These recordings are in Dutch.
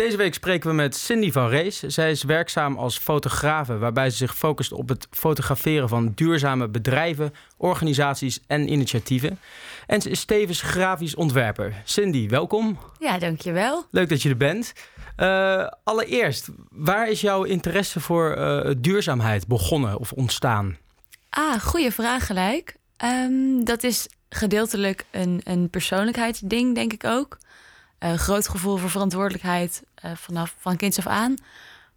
Deze week spreken we met Cindy van Rees. Zij is werkzaam als fotografe, waarbij ze zich focust op het fotograferen van duurzame bedrijven, organisaties en initiatieven. En ze is tevens grafisch ontwerper. Cindy, welkom. Ja, dankjewel. Leuk dat je er bent. Uh, allereerst, waar is jouw interesse voor uh, duurzaamheid begonnen of ontstaan? Ah, goede vraag gelijk. Um, dat is gedeeltelijk een, een persoonlijkheidsding, denk ik ook. Een groot gevoel voor verantwoordelijkheid uh, vanaf van kinds af aan.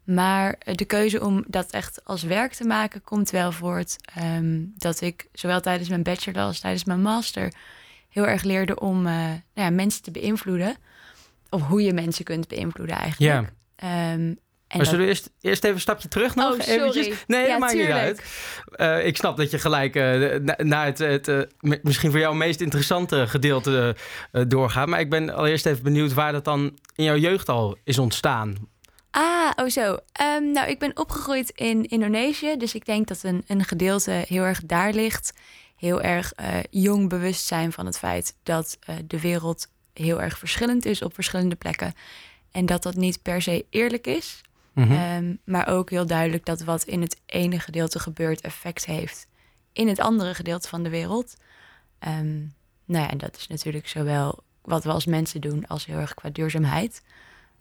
Maar de keuze om dat echt als werk te maken komt wel voort um, dat ik zowel tijdens mijn bachelor als tijdens mijn master heel erg leerde om uh, nou ja, mensen te beïnvloeden. Of hoe je mensen kunt beïnvloeden eigenlijk. Ja. Um, en maar zullen we eerst, eerst even een stapje terug nog? Oh, sorry. Eventjes? Nee, dat maakt niet uit. Uh, ik snap dat je gelijk uh, naar het, het uh, misschien voor jou meest interessante gedeelte doorgaat. Maar ik ben allereerst even benieuwd waar dat dan in jouw jeugd al is ontstaan. Ah, oh zo. Um, nou, ik ben opgegroeid in Indonesië. Dus ik denk dat een, een gedeelte heel erg daar ligt. Heel erg jong bewustzijn van het feit dat de wereld heel erg verschillend is op verschillende plekken. En dat dat niet per se eerlijk is. Mhm. Ehm, maar ook heel duidelijk dat wat in het ene gedeelte gebeurt effect heeft in het andere gedeelte van de wereld. Um, nou ja, en dat is natuurlijk zowel wat we als mensen doen als heel erg qua duurzaamheid.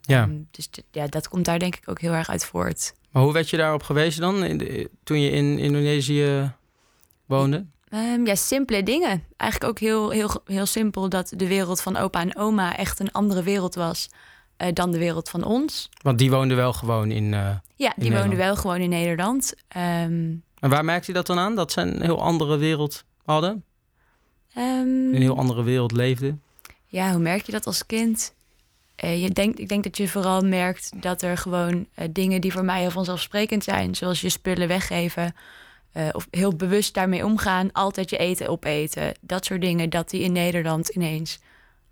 Ja. Um, dus ja, dat komt daar denk ik ook heel erg uit voort. Maar hoe werd je daarop gewezen dan in toen je in Indonesië woonde? ja, simpele dingen. Eigenlijk ook heel, heel, heel simpel dat de wereld van opa en oma echt een andere wereld was uh, dan de wereld van ons. Want die woonde wel gewoon in. Uh, ja, die woonde wel gewoon in Nederland. Um, en waar merkte je dat dan aan? Dat ze een heel andere wereld hadden? Um, een heel andere wereld leefden? Ja, hoe merk je dat als kind? Uh, je denkt, ik denk dat je vooral merkt dat er gewoon dingen die voor mij heel vanzelfsprekend zijn, zoals je spullen weggeven. of heel bewust daarmee omgaan, altijd je eten opeten. Dat soort dingen, dat die in Nederland ineens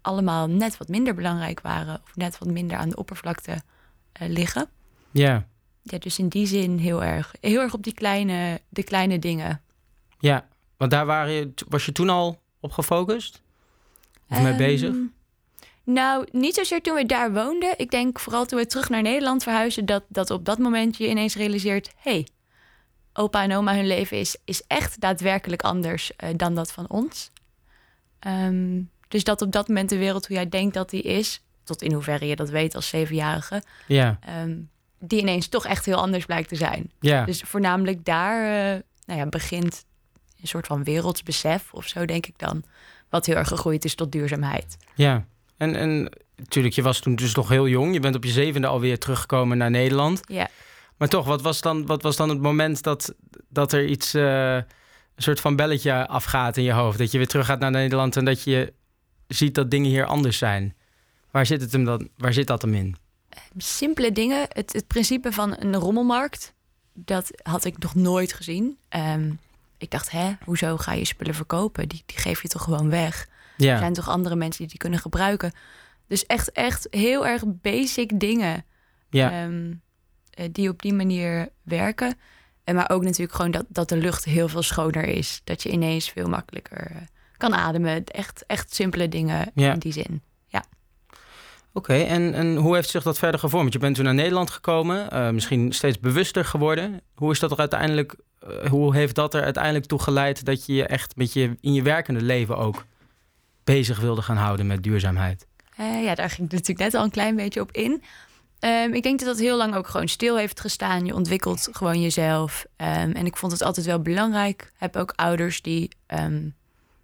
allemaal net wat minder belangrijk waren of net wat minder aan de oppervlakte uh, liggen. Ja. Ja, dus in die zin heel erg, heel erg op die kleine, de kleine dingen. Ja, want daar waren je, was je toen al op gefocust? Of um, mee bezig? Ehm, nou, niet zozeer toen we daar woonden. Ik denk vooral toen we terug naar Nederland verhuisden, dat, dat op dat moment je ineens realiseert: hé, hey, opa en oma, hun leven is, is echt daadwerkelijk anders uh, dan dat van ons. Um, dus dat op dat moment de wereld hoe jij denkt dat die is, tot in hoeverre je dat weet als zevenjarige, ja. Um, die ineens toch echt heel anders blijkt te zijn. Ja. Dus voornamelijk daar uh, nou ja, begint een soort van wereldsbesef of zo, denk ik dan. Wat heel erg gegroeid is tot duurzaamheid. Ja, en, en natuurlijk, je was toen dus nog heel jong. Je bent op je zevende alweer teruggekomen naar Nederland. Ja. Maar toch, wat was dan, wat was dan het moment dat, dat er iets, uh, een soort van belletje afgaat in je hoofd? Dat je weer terug gaat naar Nederland en dat je ziet dat dingen hier anders zijn. Waar zit, het hem dan, waar zit dat hem in? Simpele dingen. Het, het principe van een rommelmarkt, dat had ik nog nooit gezien. Um, ik dacht, hè, hoezo ga je spullen verkopen? Die, die geef je toch gewoon weg? Ja. Er zijn toch andere mensen die die kunnen gebruiken? Dus echt, echt heel erg basic dingen. Ja. Um, die op die manier werken. En maar ook natuurlijk gewoon dat, dat de lucht heel veel schoner is. Dat je ineens veel makkelijker... Kan ademen. Echt, echt simpele dingen in die zin. Ja. Oké, en, en hoe heeft zich dat verder gevormd? Je bent toen naar Nederland gekomen, uh, misschien steeds bewuster geworden. Hoe is dat er uiteindelijk, uh, hoe heeft dat er uiteindelijk toe geleid dat je je echt met je in je werkende leven ook bezig wilde gaan houden met duurzaamheid? Uh, ja, daar ging ik natuurlijk net al een klein beetje op in. Um, ik denk dat dat heel lang ook gewoon stil heeft gestaan. Je ontwikkelt gewoon jezelf. Um, en ik vond het altijd wel belangrijk. Ik heb ook ouders die um,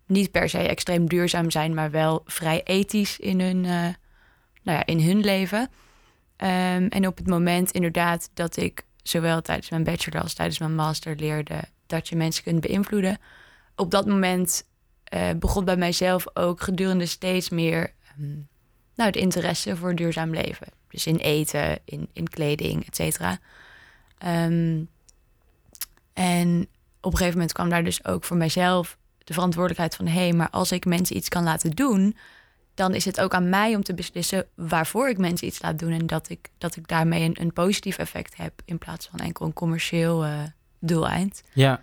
niet per se extreem duurzaam zijn, maar wel vrij ethisch in hun, uh, nou ja, in hun leven. Um, en op het moment inderdaad dat ik zowel tijdens mijn bachelor als tijdens mijn master leerde dat je mensen kunt beïnvloeden, op dat moment uh, begon bij mijzelf ook gedurende steeds meer um, nou, het interesse voor duurzaam leven. Dus in eten, in, in kleding, et cetera. Um, en op een gegeven moment kwam daar dus ook voor mijzelf de verantwoordelijkheid van hé, hey, maar als ik mensen iets kan laten doen, dan is het ook aan mij om te beslissen waarvoor ik mensen iets laat doen en dat ik, dat ik daarmee een, een positief effect heb in plaats van enkel een commercieel uh, doeleind. Ja.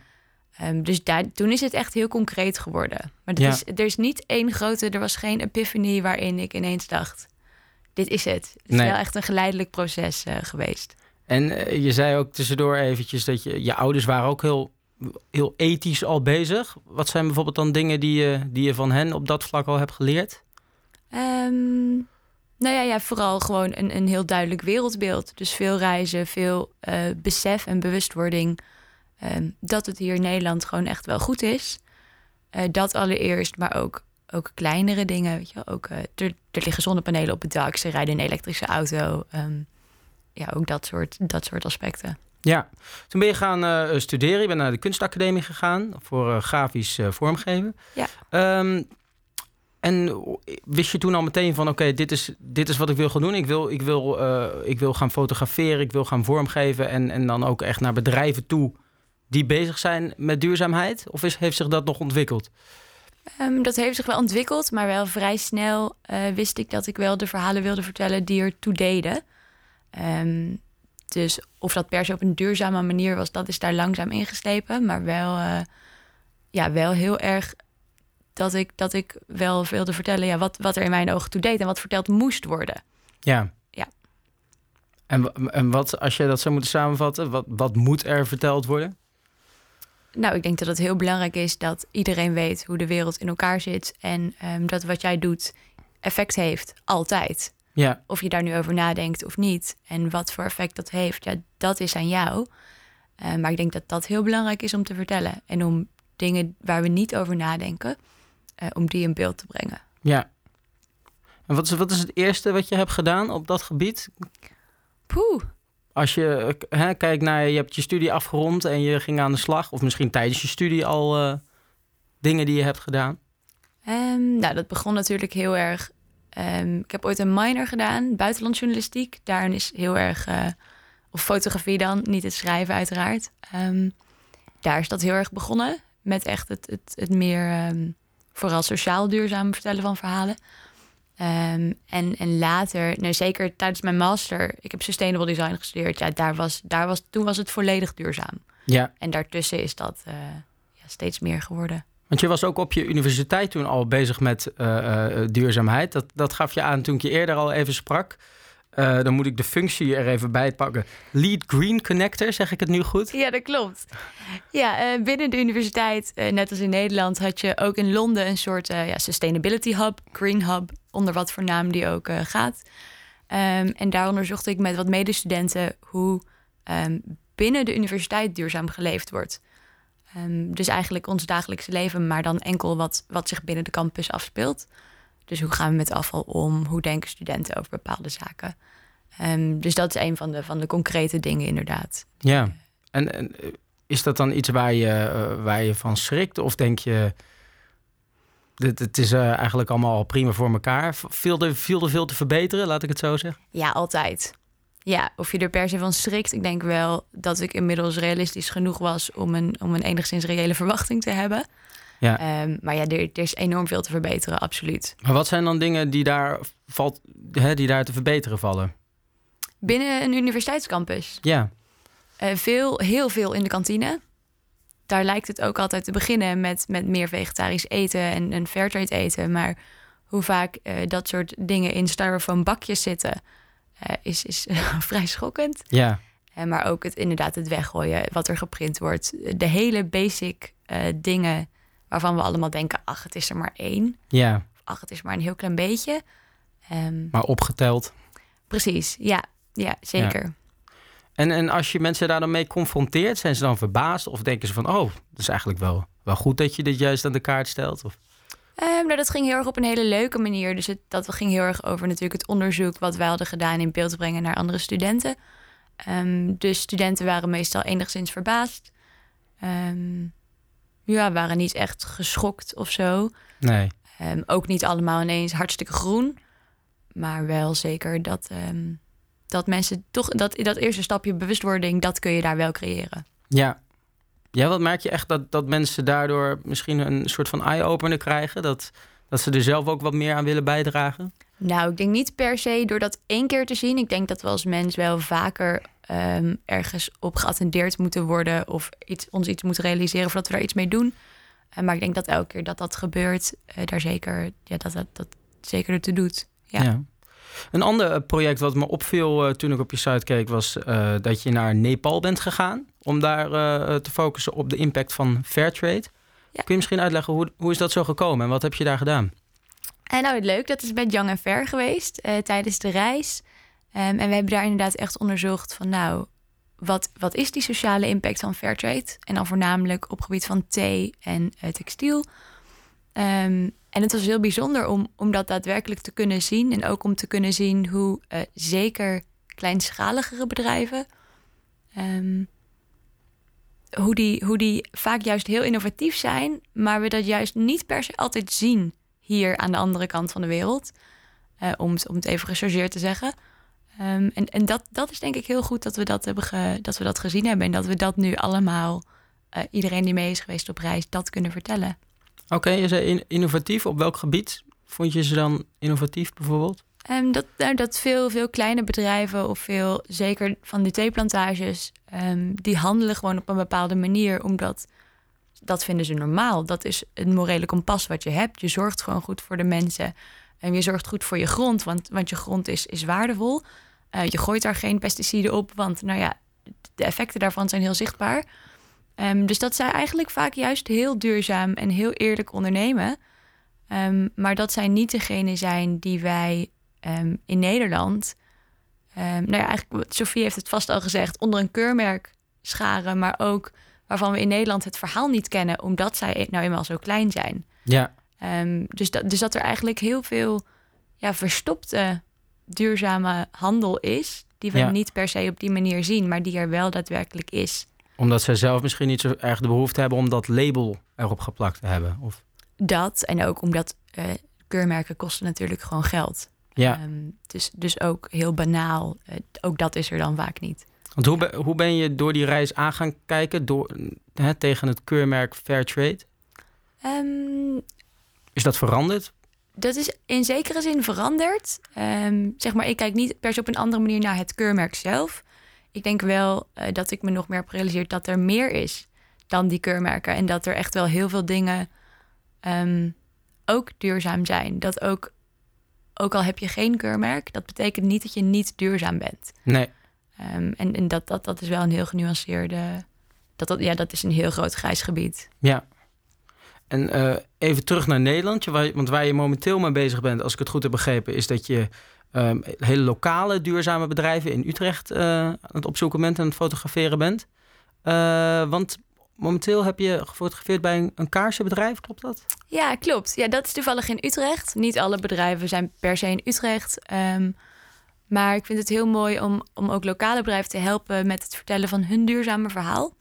Um, dus daar, toen is het echt heel concreet geworden. Maar er, is, er is niet één grote, er was geen epiphany waarin ik ineens dacht: dit is het. Het is Nee. wel echt een geleidelijk proces eh, geweest. En eh, je zei ook tussendoor eventjes dat je, je ouders waren ook heel, heel ethisch al bezig. Wat zijn bijvoorbeeld dan dingen die je, die je van hen op dat vlak al hebt geleerd? Ehm, nou ja, ja, vooral gewoon een, een heel duidelijk wereldbeeld. Dus veel reizen, veel eh, besef en bewustwording ehm, dat het hier in Nederland gewoon echt wel goed is. Eh, dat allereerst, maar ook, ook kleinere dingen. Weet je, wel. ook, eh, er, er liggen zonnepanelen op het dak, ze rijden een elektrische auto. ehm, ja, ook dat soort, dat soort aspecten. Ja, toen ben je gaan eh, studeren. Je bent naar de kunstacademie gegaan voor eh, grafisch eh, vormgeven. Ja. Ehm, en wist je toen al meteen van, oké, dit, is, dit is wat ik wil gaan doen. Ik wil, ik wil, ik wil gaan fotograferen, ik wil gaan vormgeven... En, en dan ook echt naar bedrijven toe die bezig zijn met duurzaamheid? Of is, heeft zich dat nog ontwikkeld? Ehm, dat heeft zich wel ontwikkeld, maar wel vrij snel wist ik dat ik wel de verhalen wilde vertellen die ertoe deden. Ehm, dus of dat per se op een duurzame manier was, dat is daar langzaam ingeslepen. Maar wel, eh, ja, wel heel erg dat ik, dat ik wel wilde vertellen ja, wat, wat er in mijn ogen toe deed en wat verteld moest worden. Ja. Ja. En, en wat, als je dat zou moeten samenvatten, wat, wat moet er verteld worden? Nou, ik denk dat het heel belangrijk is dat iedereen weet hoe de wereld in elkaar zit. En ehm, dat wat jij doet effect heeft, altijd. Ja, of je daar nu over nadenkt of niet. En wat voor effect dat heeft, ja, dat is aan jou. Eh, maar ik denk dat dat heel belangrijk is om te vertellen. En om dingen waar we niet over nadenken, eh, om die in beeld te brengen. ja. En wat is, wat is het eerste wat je hebt gedaan op dat gebied? Poeh. Als je hè, kijkt naar, je hebt je studie afgerond en je ging aan de slag, of misschien tijdens je studie al eh, dingen die je hebt gedaan. Ehm, nou, dat begon natuurlijk heel erg. Ehm, ik heb ooit een minor gedaan, buitenlandjournalistiek. Daarin is heel erg, eh, of fotografie dan, niet het schrijven uiteraard. Ehm, daar is dat heel erg begonnen. Met echt het, het, het meer, ehm, vooral sociaal duurzaam vertellen van verhalen. En, en later, nou, zeker tijdens mijn master, ik heb sustainable design gestudeerd. Ja, daar was, daar was, toen was het volledig duurzaam. Ja, En daartussen is dat eh, ja, steeds meer geworden. Want je was ook op je universiteit toen al bezig met eh, eh, duurzaamheid. Dat, dat gaf je aan toen ik je eerder al even sprak. Eh, dan moet ik de functie er even bij pakken. Lead Green Connector, zeg ik het nu goed? Ja, dat klopt. Ja, binnen de universiteit, net als in Nederland, had je ook in Londen een soort ja, sustainability hub, green hub, onder wat voor naam die ook gaat. Ehm, en daar onderzocht ik met wat medestudenten hoe ehm, binnen de universiteit duurzaam geleefd wordt. Ehm, dus eigenlijk ons dagelijkse leven, maar dan enkel wat, wat zich binnen de campus afspeelt. Dus hoe gaan we met afval om? Hoe denken studenten over bepaalde zaken? Ehm, dus dat is een van de, van de concrete dingen, inderdaad. Ja. En, en eh, is dat dan iets waar je, eh, waar je van schrikt? Of denk je, dit, het is eh, eigenlijk allemaal al prima voor elkaar? V- Viel er, viel er veel te verbeteren, laat ik het zo zeggen? Ja, altijd. Ja, of je er per se van schrikt. Ik denk wel dat ik inmiddels realistisch genoeg was om een, om een enigszins reële verwachting te hebben. Ja. Ehm, maar ja, er, er is enorm veel te verbeteren, absoluut. Maar wat zijn dan dingen die daar, valt, hè, die daar te verbeteren vallen? Binnen een universiteitscampus. Ja, eh, veel, heel veel in de kantine. Daar lijkt het ook altijd te beginnen met, met meer vegetarisch eten en, en fairtrade eten. Maar hoe vaak eh, dat soort dingen in styrofoam bakjes zitten, eh, is, is vrij schokkend. ja, Eh, maar ook het, inderdaad het weggooien, wat er geprint wordt. De hele basic eh, dingen waarvan we allemaal denken... ach, het is er maar één. ja. Ach, het is maar een heel klein beetje. Ehm, Maar opgeteld. precies, ja, ja zeker. En, en als je mensen daar dan mee confronteert, zijn ze dan verbaasd? Of denken ze van, oh, dat is eigenlijk wel, wel goed dat je dit juist aan de kaart stelt? Of... Ehm, nou, dat ging heel erg op een hele leuke manier. Dus het, dat ging heel erg over natuurlijk het onderzoek... wat wij hadden gedaan in beeld brengen naar andere studenten. Ehm, dus studenten waren meestal enigszins verbaasd. Ehm, ja, waren niet echt geschokt of zo. Nee. Ook niet allemaal ineens hartstikke groen. Maar wel zeker dat, dat mensen toch... Dat, dat eerste stapje bewustwording, dat kun je daar wel creëren. Ja. Ja, wat merk je echt dat, dat mensen daardoor misschien een soort van eye-opener krijgen? Dat, dat ze er zelf ook wat meer aan willen bijdragen? Nou, ik denk niet per se door dat één keer te zien. Ik denk dat we als mens wel vaker ehm, ergens op geattendeerd moeten worden... of iets, ons iets moeten realiseren voordat we daar iets mee doen. Eh, maar ik denk dat elke keer dat dat gebeurt, eh, daar zeker, ja, dat, dat, dat zeker ertoe doet. Ja. Een ander project wat me opviel toen ik op je site keek... was dat je naar Nepal bent gegaan... om daar te focussen op de impact van Fairtrade. Ja. Kun je misschien uitleggen hoe, hoe is dat zo gekomen en wat heb je daar gedaan? En nou, het leuk, dat is met Young and Fair geweest tijdens de reis. Um, en we hebben daar inderdaad echt onderzocht van nou, wat, wat is die sociale impact van Fairtrade? En dan voornamelijk op gebied van thee en uh, textiel. Um, en het was heel bijzonder om, om dat daadwerkelijk te kunnen zien. En ook om te kunnen zien hoe uh, zeker kleinschaligere bedrijven. Um, hoe, die, hoe die vaak juist heel innovatief zijn, maar we dat juist niet per se altijd zien hier aan de andere kant van de wereld. Uh, om, het, om het even gechargeerd te zeggen. Um, en en dat, dat is denk ik heel goed dat we dat, hebben ge, dat we dat gezien hebben. En dat we dat nu allemaal, uh, iedereen die mee is geweest op reis, dat kunnen vertellen. Oké, je zei innovatief. Op welk gebied vond je ze dan innovatief bijvoorbeeld? Um, dat, nou, dat veel, veel kleine bedrijven of veel, zeker van die theeplantages, um, die handelen gewoon op een bepaalde manier, omdat dat vinden ze normaal. Dat is het morele kompas wat je hebt. Je zorgt gewoon goed voor de mensen. En je zorgt goed voor je grond, want, want je grond is, is waardevol. Uh, je gooit daar geen pesticiden op, want nou ja, de effecten daarvan zijn heel zichtbaar. Um, dus dat zij eigenlijk vaak juist heel duurzaam en heel eerlijk ondernemen. Um, maar dat zij niet degene zijn die wij in Nederland. Nou ja, eigenlijk, Sofie heeft het vast al gezegd, onder een keurmerk scharen, maar ook waarvan we in Nederland het verhaal niet kennen, omdat zij nou eenmaal zo klein zijn. Ja. Um, dus, dat, dus dat er eigenlijk heel veel ja, verstopte duurzame handel is, die we niet per se op die manier zien, maar die er wel daadwerkelijk is. Omdat zij zelf misschien niet zo erg de behoefte hebben om dat label erop geplakt te hebben? Of? Dat en ook omdat uh, keurmerken kosten natuurlijk gewoon geld. Ja. Um, dus, dus ook heel banaal, uh, ook dat is er dan vaak niet. Want hoe, be, hoe ben je door die reis aan gaan kijken door, hè, tegen het keurmerk Fairtrade? Um, is dat veranderd? Dat is in zekere zin veranderd. Um, zeg maar, ik kijk niet per se op een andere manier naar het keurmerk zelf. Ik denk wel uh, dat ik me nog meer heb gerealiseerd dat er meer is dan die keurmerken. En dat er echt wel heel veel dingen um, ook duurzaam zijn. Dat ook, ook al heb je geen keurmerk, dat betekent niet dat je niet duurzaam bent. Nee. Um, en en dat, dat, dat is wel een heel genuanceerde. Dat, dat, ja, dat is een heel groot grijs gebied. Ja, en uh, even terug naar Nederland. Want waar je momenteel mee bezig bent, als ik het goed heb begrepen, is dat je um, hele lokale duurzame bedrijven in Utrecht uh, aan het opzoeken bent en het fotograferen bent. Uh, want momenteel heb je gefotografeerd bij een, kaarsenbedrijf, klopt dat? Ja, klopt. Ja, dat is toevallig in Utrecht. Niet alle bedrijven zijn per se in Utrecht. Um, maar ik vind het heel mooi om, om ook lokale bedrijven te helpen met het vertellen van hun duurzame verhaal.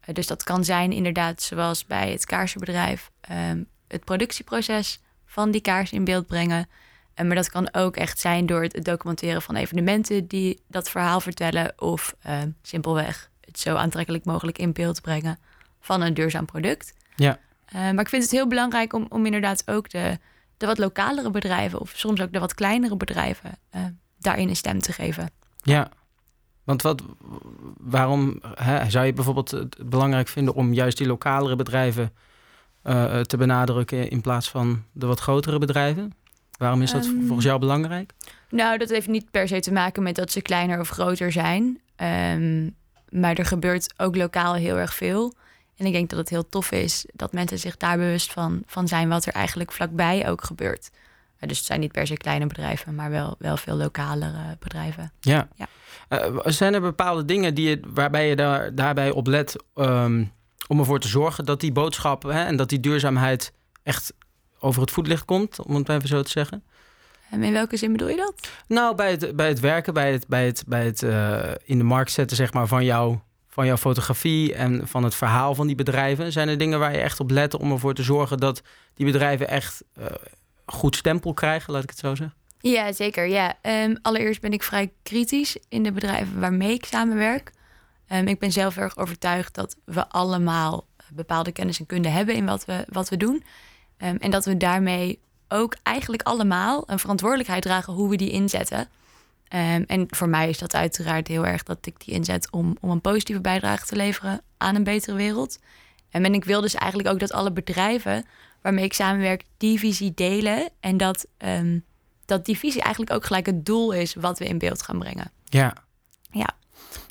Eh, dus dat kan zijn inderdaad zoals bij het kaarsenbedrijf um, het productieproces van die kaars in beeld brengen. Uh, maar dat kan ook echt zijn door het documenteren van evenementen die dat verhaal vertellen. Of uh, simpelweg het zo aantrekkelijk mogelijk in beeld brengen van een duurzaam product. Ja. maar ik vind het heel belangrijk om, om inderdaad ook de, de wat lokalere bedrijven, of soms ook de wat kleinere bedrijven, daarin een stem te geven. Ja, want wat, waarom hè, zou je bijvoorbeeld het belangrijk vinden om juist die lokalere bedrijven uh, te benadrukken in plaats van de wat grotere bedrijven? Waarom is dat um, volgens jou belangrijk? Nou, dat heeft niet per se te maken met dat ze kleiner of groter zijn. Um, maar er gebeurt ook lokaal heel erg veel. En ik denk dat het heel tof is dat mensen zich daar bewust van, van zijn wat er eigenlijk vlakbij ook gebeurt. Uh, dus het zijn niet per se kleine bedrijven, maar wel, wel veel lokalere bedrijven. Ja. ja. Uh, zijn er bepaalde dingen die je, waarbij je daar, daarbij op let um, om ervoor te zorgen dat die boodschap hè, en dat die duurzaamheid echt over het voetlicht komt, om het even zo te zeggen? En in welke zin bedoel je dat? Nou, bij het, bij het werken, bij het, bij het, bij het uh, in de markt zetten zeg maar, van, jou, van jouw fotografie en van het verhaal van die bedrijven. Zijn er dingen waar je echt op let om ervoor te zorgen dat die bedrijven echt uh, goed stempel krijgen, laat ik het zo zeggen? Ja, zeker. Ja. Um, allereerst ben ik vrij kritisch in de bedrijven waarmee ik samenwerk. Um, ik ben zelf erg overtuigd dat we allemaal bepaalde kennis en kunde hebben in wat we, wat we doen. Um, en dat we daarmee ook eigenlijk allemaal een verantwoordelijkheid dragen hoe we die inzetten. En voor mij is dat uiteraard heel erg dat ik die inzet om, om een positieve bijdrage te leveren aan een betere wereld. En ik wil dus eigenlijk ook dat alle bedrijven waarmee ik samenwerk die visie delen en dat dat die visie eigenlijk ook gelijk het doel is wat we in beeld gaan brengen. Ja. Ja.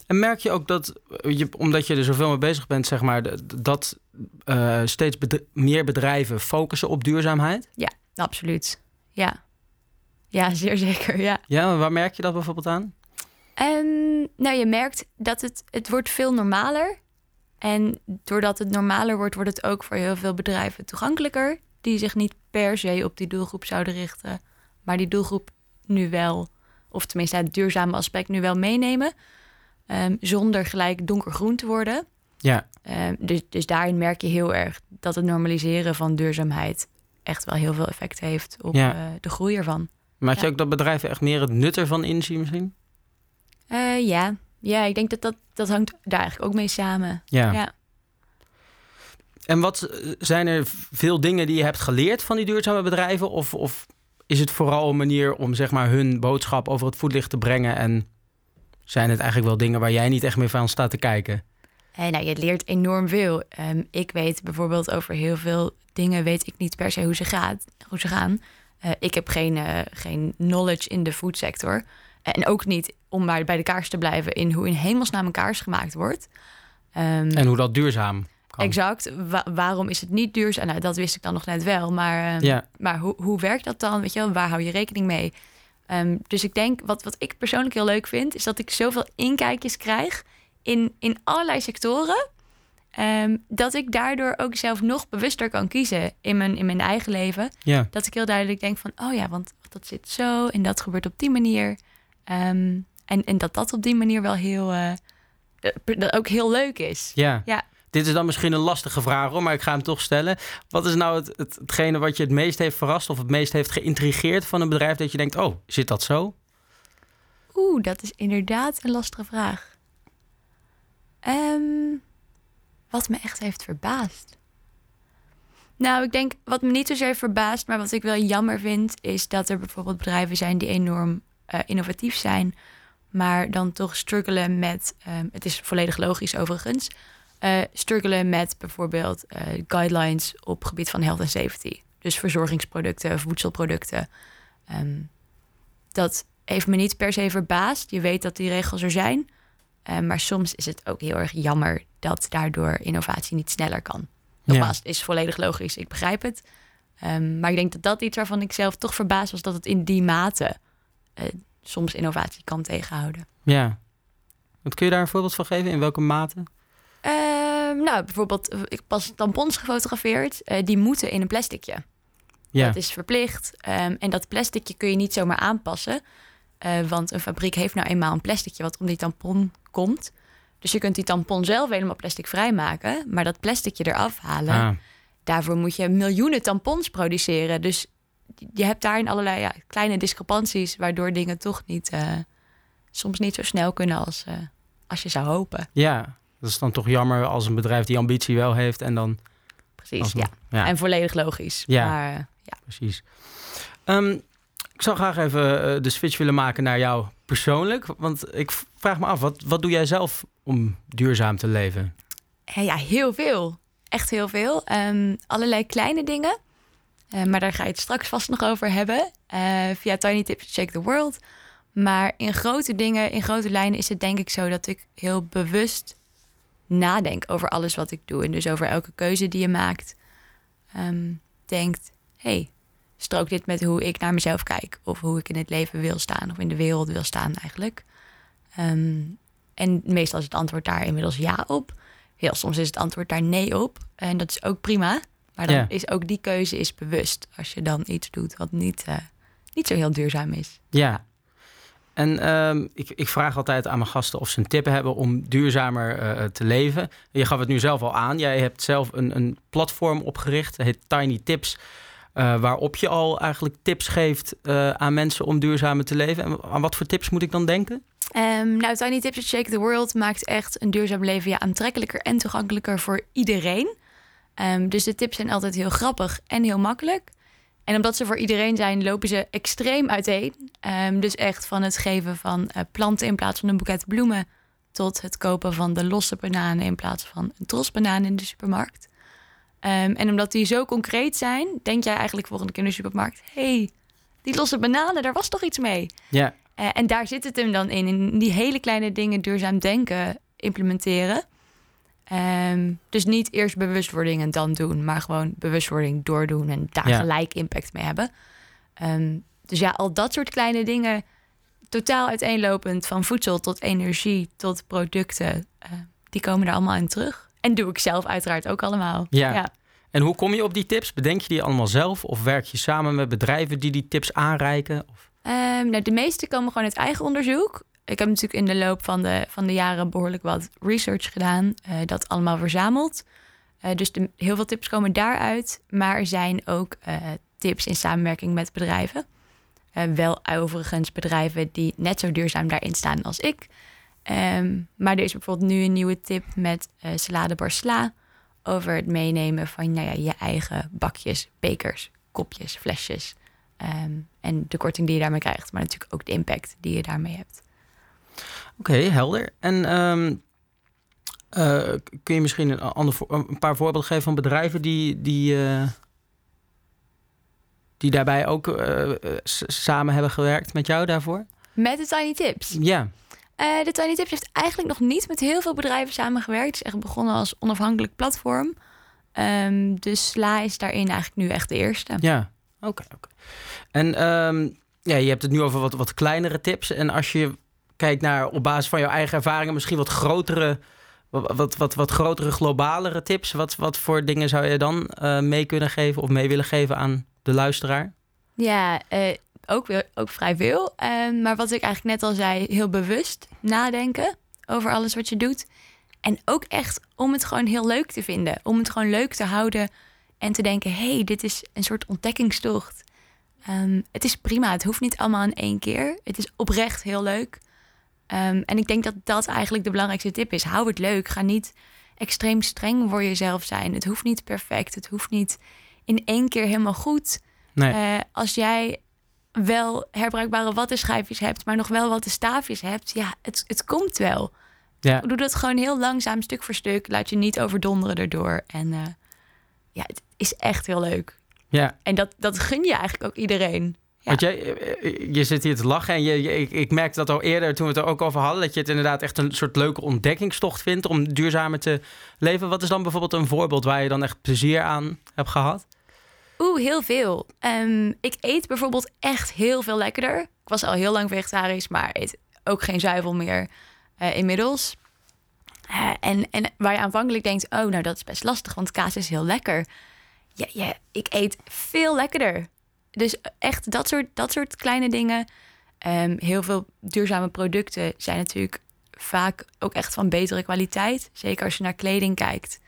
En merk je ook dat, je, omdat je er zoveel mee bezig bent, zeg maar, dat uh, steeds meer bedrijven focussen op duurzaamheid? Ja, absoluut. Ja. Ja, zeer zeker. Ja. Ja, waar merk je dat bijvoorbeeld aan? Um, nou, je merkt dat het, het wordt veel normaler. En doordat het normaler wordt, wordt het ook voor heel veel bedrijven toegankelijker. Die zich niet per se op die doelgroep zouden richten. Maar die doelgroep nu wel, of tenminste het duurzame aspect nu wel meenemen. Ehm, zonder gelijk donkergroen te worden. Ja. Um, dus, dus daarin merk je heel erg dat het normaliseren van duurzaamheid echt wel heel veel effect heeft op uh, de groei ervan. Maak je ook dat bedrijven echt meer het nut ervan inzien misschien? Uh, ja. ja, ik denk dat, dat dat hangt daar eigenlijk ook mee samen. Ja. ja. En wat zijn er veel dingen die je hebt geleerd van die duurzame bedrijven? Of, of is het vooral een manier om zeg maar hun boodschap over het voetlicht te brengen? En zijn het eigenlijk wel dingen waar jij niet echt meer van staat te kijken? Hey, nou, je leert enorm veel. Um, ik weet bijvoorbeeld over heel veel dingen weet ik niet per se hoe ze, gaat, hoe ze gaan. Uh, ik heb geen, uh, geen knowledge in de foodsector. En ook niet om maar bij de kaars te blijven in hoe in hemelsnaam een kaars gemaakt wordt. Um, en hoe dat duurzaam kan. Exact. Wa waarom is het niet duurzaam? Nou, dat wist ik dan nog net wel. Maar, um, ja. maar hoe, hoe werkt dat dan? Weet je wel, waar hou je rekening mee? Um, dus ik denk, wat, wat ik persoonlijk heel leuk vind, is dat ik zoveel inkijkjes krijg in, in allerlei sectoren. Um, dat ik daardoor ook zelf nog bewuster kan kiezen in mijn, in mijn eigen leven. Ja. Dat ik heel duidelijk denk van, oh ja, want dat zit zo en dat gebeurt op die manier. Um, en, en dat dat op die manier wel heel, uh, dat ook heel leuk is. Ja. ja. Dit is dan misschien een lastige vraag hoor, maar ik ga hem toch stellen. Wat is nou het, het, hetgene wat je het meest heeft verrast of het meest heeft geïntrigeerd van een bedrijf dat je denkt, oh, zit dat zo? Oeh, dat is inderdaad een lastige vraag. Um, wat me echt heeft verbaasd. Nou, ik denk wat me niet zozeer verbaast, maar wat ik wel jammer vind, is dat er bijvoorbeeld bedrijven zijn die enorm uh, innovatief zijn, maar dan toch struggelen met, um, het is volledig logisch overigens, uh, struggelen met bijvoorbeeld uh, guidelines op gebied van health and safety. Dus verzorgingsproducten, voedselproducten. Um, dat heeft me niet per se verbaasd. Je weet dat die regels er zijn. Uh, maar soms is het ook heel erg jammer dat daardoor innovatie niet sneller kan. Nogmaals, ja. is volledig logisch, ik begrijp het. Um, maar ik denk dat dat iets waarvan ik zelf toch verbaasd was... dat het in die mate uh, soms innovatie kan tegenhouden. Ja. Wat kun je daar een voorbeeld van geven? In welke mate? Uh, nou, bijvoorbeeld, ik pas tampons gefotografeerd. Die moeten in een plasticje. Ja. Dat is verplicht. Um, en dat plasticje kun je niet zomaar aanpassen. Uh, want een fabriek heeft nou eenmaal een plasticje wat om die tampon komt. Dus je kunt die tampon zelf helemaal plastic vrijmaken. Maar dat plasticje eraf halen, Ah. daarvoor moet je miljoenen tampons produceren. Dus je hebt daarin allerlei ja, kleine discrepanties... waardoor dingen toch niet, uh, soms niet zo snel kunnen als, uh, als je zou hopen. Ja, dat is dan toch jammer als een bedrijf die ambitie wel heeft en dan... Precies, ja. ja. En volledig logisch. Ja. Maar, uh, ja. Precies. Ehm, ik zou graag even eh, de switch willen maken naar jou persoonlijk. Want ik vraag me af, wat, wat doe jij zelf om duurzaam te leven? Eh, ja, heel veel. Echt heel veel. Ehm, allerlei kleine dingen. Eh, maar daar ga je het straks vast nog over hebben. eh, via Tiny Tips Shake the World. Maar in grote dingen, in grote lijnen is het denk ik zo dat ik heel bewust nadenk over alles wat ik doe. En dus over elke keuze die je maakt. Ehm, denkt, hey, strookt dit met hoe ik naar mezelf kijk? Of hoe ik in het leven wil staan, of in de wereld wil staan eigenlijk. Ehm, en meestal is het antwoord daar inmiddels ja op. Heel soms is het antwoord daar nee op. En dat is ook prima. Maar dan Ja. is ook die keuze is bewust. Als je dan iets doet wat niet, eh, niet zo heel duurzaam is. Ja. En ehm, ik, ik vraag altijd aan mijn gasten of ze een tip hebben om duurzamer eh, te leven. Je gaf het nu zelf al aan. Jij hebt zelf een, een platform opgericht, het heet Tiny Tips. Eh, waarop je al eigenlijk tips geeft eh, aan mensen om duurzamer te leven. En aan wat voor tips moet ik dan denken? Ehm, nou, Tiny Tips to Shake the World maakt echt een duurzaam leven ja, aantrekkelijker en toegankelijker voor iedereen. Ehm, dus de tips zijn altijd heel grappig en heel makkelijk. En omdat ze voor iedereen zijn, lopen ze extreem uiteen. Ehm, dus echt van het geven van eh, planten in plaats van een boeket bloemen... tot het kopen van de losse bananen in plaats van een tros banaan in de supermarkt. Ehm, en omdat die zo concreet zijn, denk jij eigenlijk volgende keer in de supermarkt... hey, die losse bananen, daar was toch iets mee. Ja. Uh, en daar zit het hem dan in. In die hele kleine dingen duurzaam denken implementeren. Um, dus niet eerst bewustwording en dan doen, maar gewoon bewustwording doordoen en daar Ja. gelijk impact mee hebben. Um, dus ja, al dat soort kleine dingen, totaal uiteenlopend van voedsel tot energie tot producten, uh, die komen er allemaal in terug. En doe ik zelf uiteraard ook allemaal. Ja. En hoe kom je op die tips? Bedenk je die allemaal zelf of werk je samen met bedrijven die die tips aanreiken? Of? Um, nou, de meeste komen gewoon uit eigen onderzoek. Ik heb natuurlijk in de loop van de, van de jaren behoorlijk wat research gedaan, uh, dat allemaal verzameld. Uh, dus de, heel veel tips komen daaruit, maar er zijn ook uh, tips in samenwerking met bedrijven. Wel overigens bedrijven die net zo duurzaam daarin staan als ik. Um, maar er is bijvoorbeeld nu een nieuwe tip met uh, Salade over het meenemen van nou ja, je eigen bakjes, bekers, kopjes, flesjes. Um, en de korting die je daarmee krijgt, maar natuurlijk ook de impact die je daarmee hebt. Oké, okay, helder. En um, uh, kun je misschien een, ander, een paar voorbeelden geven van bedrijven die, die, uh, die daarbij ook uh, samen hebben gewerkt met jou daarvoor? Met de Tiny Tips? Ja. Uh, de Tiny Tips heeft eigenlijk nog niet met heel veel bedrijven samengewerkt. Het is echt begonnen als onafhankelijk platform. Um, dus Sla is daarin eigenlijk nu echt de eerste. Ja, oké. Okay, okay. En um, ja, je hebt het nu over wat, wat kleinere tips. En als je kijkt naar op basis van jouw eigen ervaringen, misschien wat grotere, wat, wat, wat, wat grotere, globalere tips. Wat, wat voor dingen zou je dan uh, mee kunnen geven of mee willen geven aan de luisteraar? Ja, uh, ook, ook vrij veel. Uh, maar wat ik eigenlijk net al zei, heel bewust nadenken over alles wat je doet. En ook echt om het gewoon heel leuk te vinden. Om het gewoon leuk te houden en te denken: hé, hey, dit is een soort ontdekkingstocht. Um, het is prima, het hoeft niet allemaal in één keer. Het is oprecht heel leuk. Um, en ik denk dat dat eigenlijk de belangrijkste tip is. Hou het leuk. Ga niet extreem streng voor jezelf zijn. Het hoeft niet perfect. Het hoeft niet in één keer helemaal goed. Nee. Uh, als jij wel herbruikbare wattenschijfjes hebt, maar nog wel wat staafjes hebt, ja, het, het komt wel. Ja. Doe dat gewoon heel langzaam, stuk voor stuk. Laat je niet overdonderen erdoor. En uh, ja, het is echt heel leuk. Ja. En dat, dat gun je eigenlijk ook iedereen. Ja. Want jij, eh, je zit hier te lachen en je, je, ik, ik merkte dat al eerder toen we het er ook over hadden, dat je het inderdaad echt een soort leuke ontdekkingstocht vindt om duurzamer te leven. Wat is dan bijvoorbeeld een voorbeeld waar je dan echt plezier aan hebt gehad? Oeh, heel veel. Um, ik eet bijvoorbeeld echt heel veel lekkerder. Ik was al heel lang vegetarisch, maar eet ook geen zuivel meer uh, inmiddels. Uh, en, en waar je aanvankelijk denkt, oh, nou dat is best lastig, want kaas is heel lekker. Ja, ja ik eet veel lekkerder. Dus echt dat soort, dat soort kleine dingen. Um, heel veel duurzame producten zijn natuurlijk vaak ook echt van betere kwaliteit. Zeker als je naar kleding kijkt.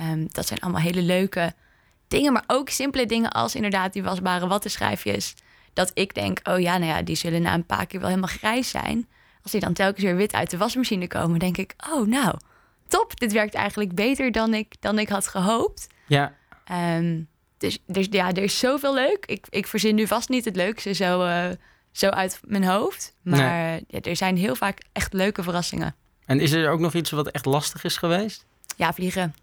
Um, dat zijn allemaal hele leuke dingen. Maar ook simpele dingen als inderdaad die wasbare wattenschijfjes. Dat ik denk, oh ja, nou ja, die zullen na een paar keer wel helemaal grijs zijn. Als die dan telkens weer wit uit de wasmachine komen, denk ik, oh nou, top. Dit werkt eigenlijk beter dan ik, dan ik had gehoopt. Ja. Um, dus, dus ja, er is zoveel leuk. Ik, ik verzin nu vast niet het leukste zo, uh, zo uit mijn hoofd. Maar nee. ja, er zijn heel vaak echt leuke verrassingen. En is er ook nog iets wat echt lastig is geweest? Ja, vliegen.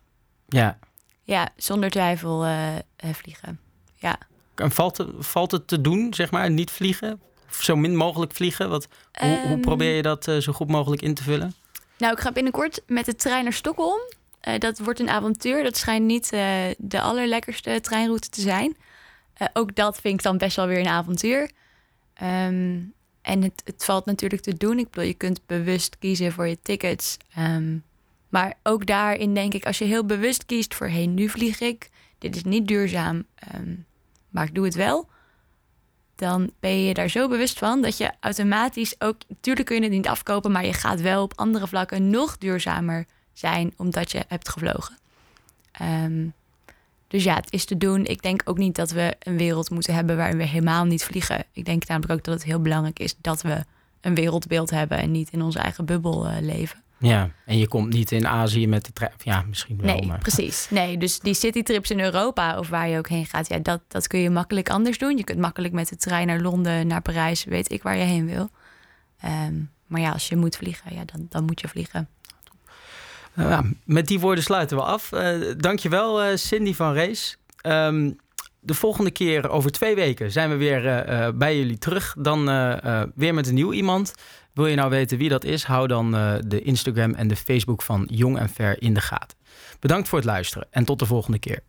Ja. Ja, zonder twijfel uh, uh, vliegen. Ja. En valt het, valt het te doen, zeg maar, niet vliegen? Of zo min mogelijk vliegen? Wat, um, hoe, hoe, probeer je dat uh, zo goed mogelijk in te vullen? Nou, ik ga binnenkort met de trein naar Stockholm. Uh, dat wordt een avontuur. Dat schijnt niet de allerlekkerste treinroute te zijn. Ook dat vind ik dan best wel weer een avontuur. Um, en het, het, valt natuurlijk te doen. Ik bedoel, je kunt bewust kiezen voor je tickets. Um, maar ook daarin denk ik, als je heel bewust kiest voor... hey, nu vlieg ik, dit is niet duurzaam, um, maar ik doe het wel... dan ben je daar zo bewust van dat je automatisch ook... natuurlijk kun je het niet afkopen, maar je gaat wel op andere vlakken nog duurzamer zijn omdat je hebt gevlogen. Um, dus ja, het is te doen. Ik denk ook niet dat we een wereld moeten hebben waarin we helemaal niet vliegen. Ik denk namelijk ook dat het heel belangrijk is dat we een wereldbeeld hebben en niet in onze eigen bubbel uh, leven. Ja, en je komt niet in Azië met de trein. Ja, misschien wel. Nee, maar... precies. Nee, dus die citytrips in Europa of waar je ook heen gaat, ja, dat, dat kun je makkelijk anders doen. Je kunt makkelijk met de trein naar Londen, naar Parijs, weet ik waar je heen wil. Um, maar ja, als je moet vliegen, ja, dan, dan moet je vliegen. Nou, ja, met die woorden sluiten we af. Uh, dankjewel, uh, Cindy van Rees. Um, de volgende keer, over twee weken, zijn we weer bij jullie terug. Dan weer met een nieuw iemand. Wil je nou weten wie dat is? Hou dan de Instagram en de Facebook van Jong en Ver in de gaten. Bedankt voor het luisteren en tot de volgende keer.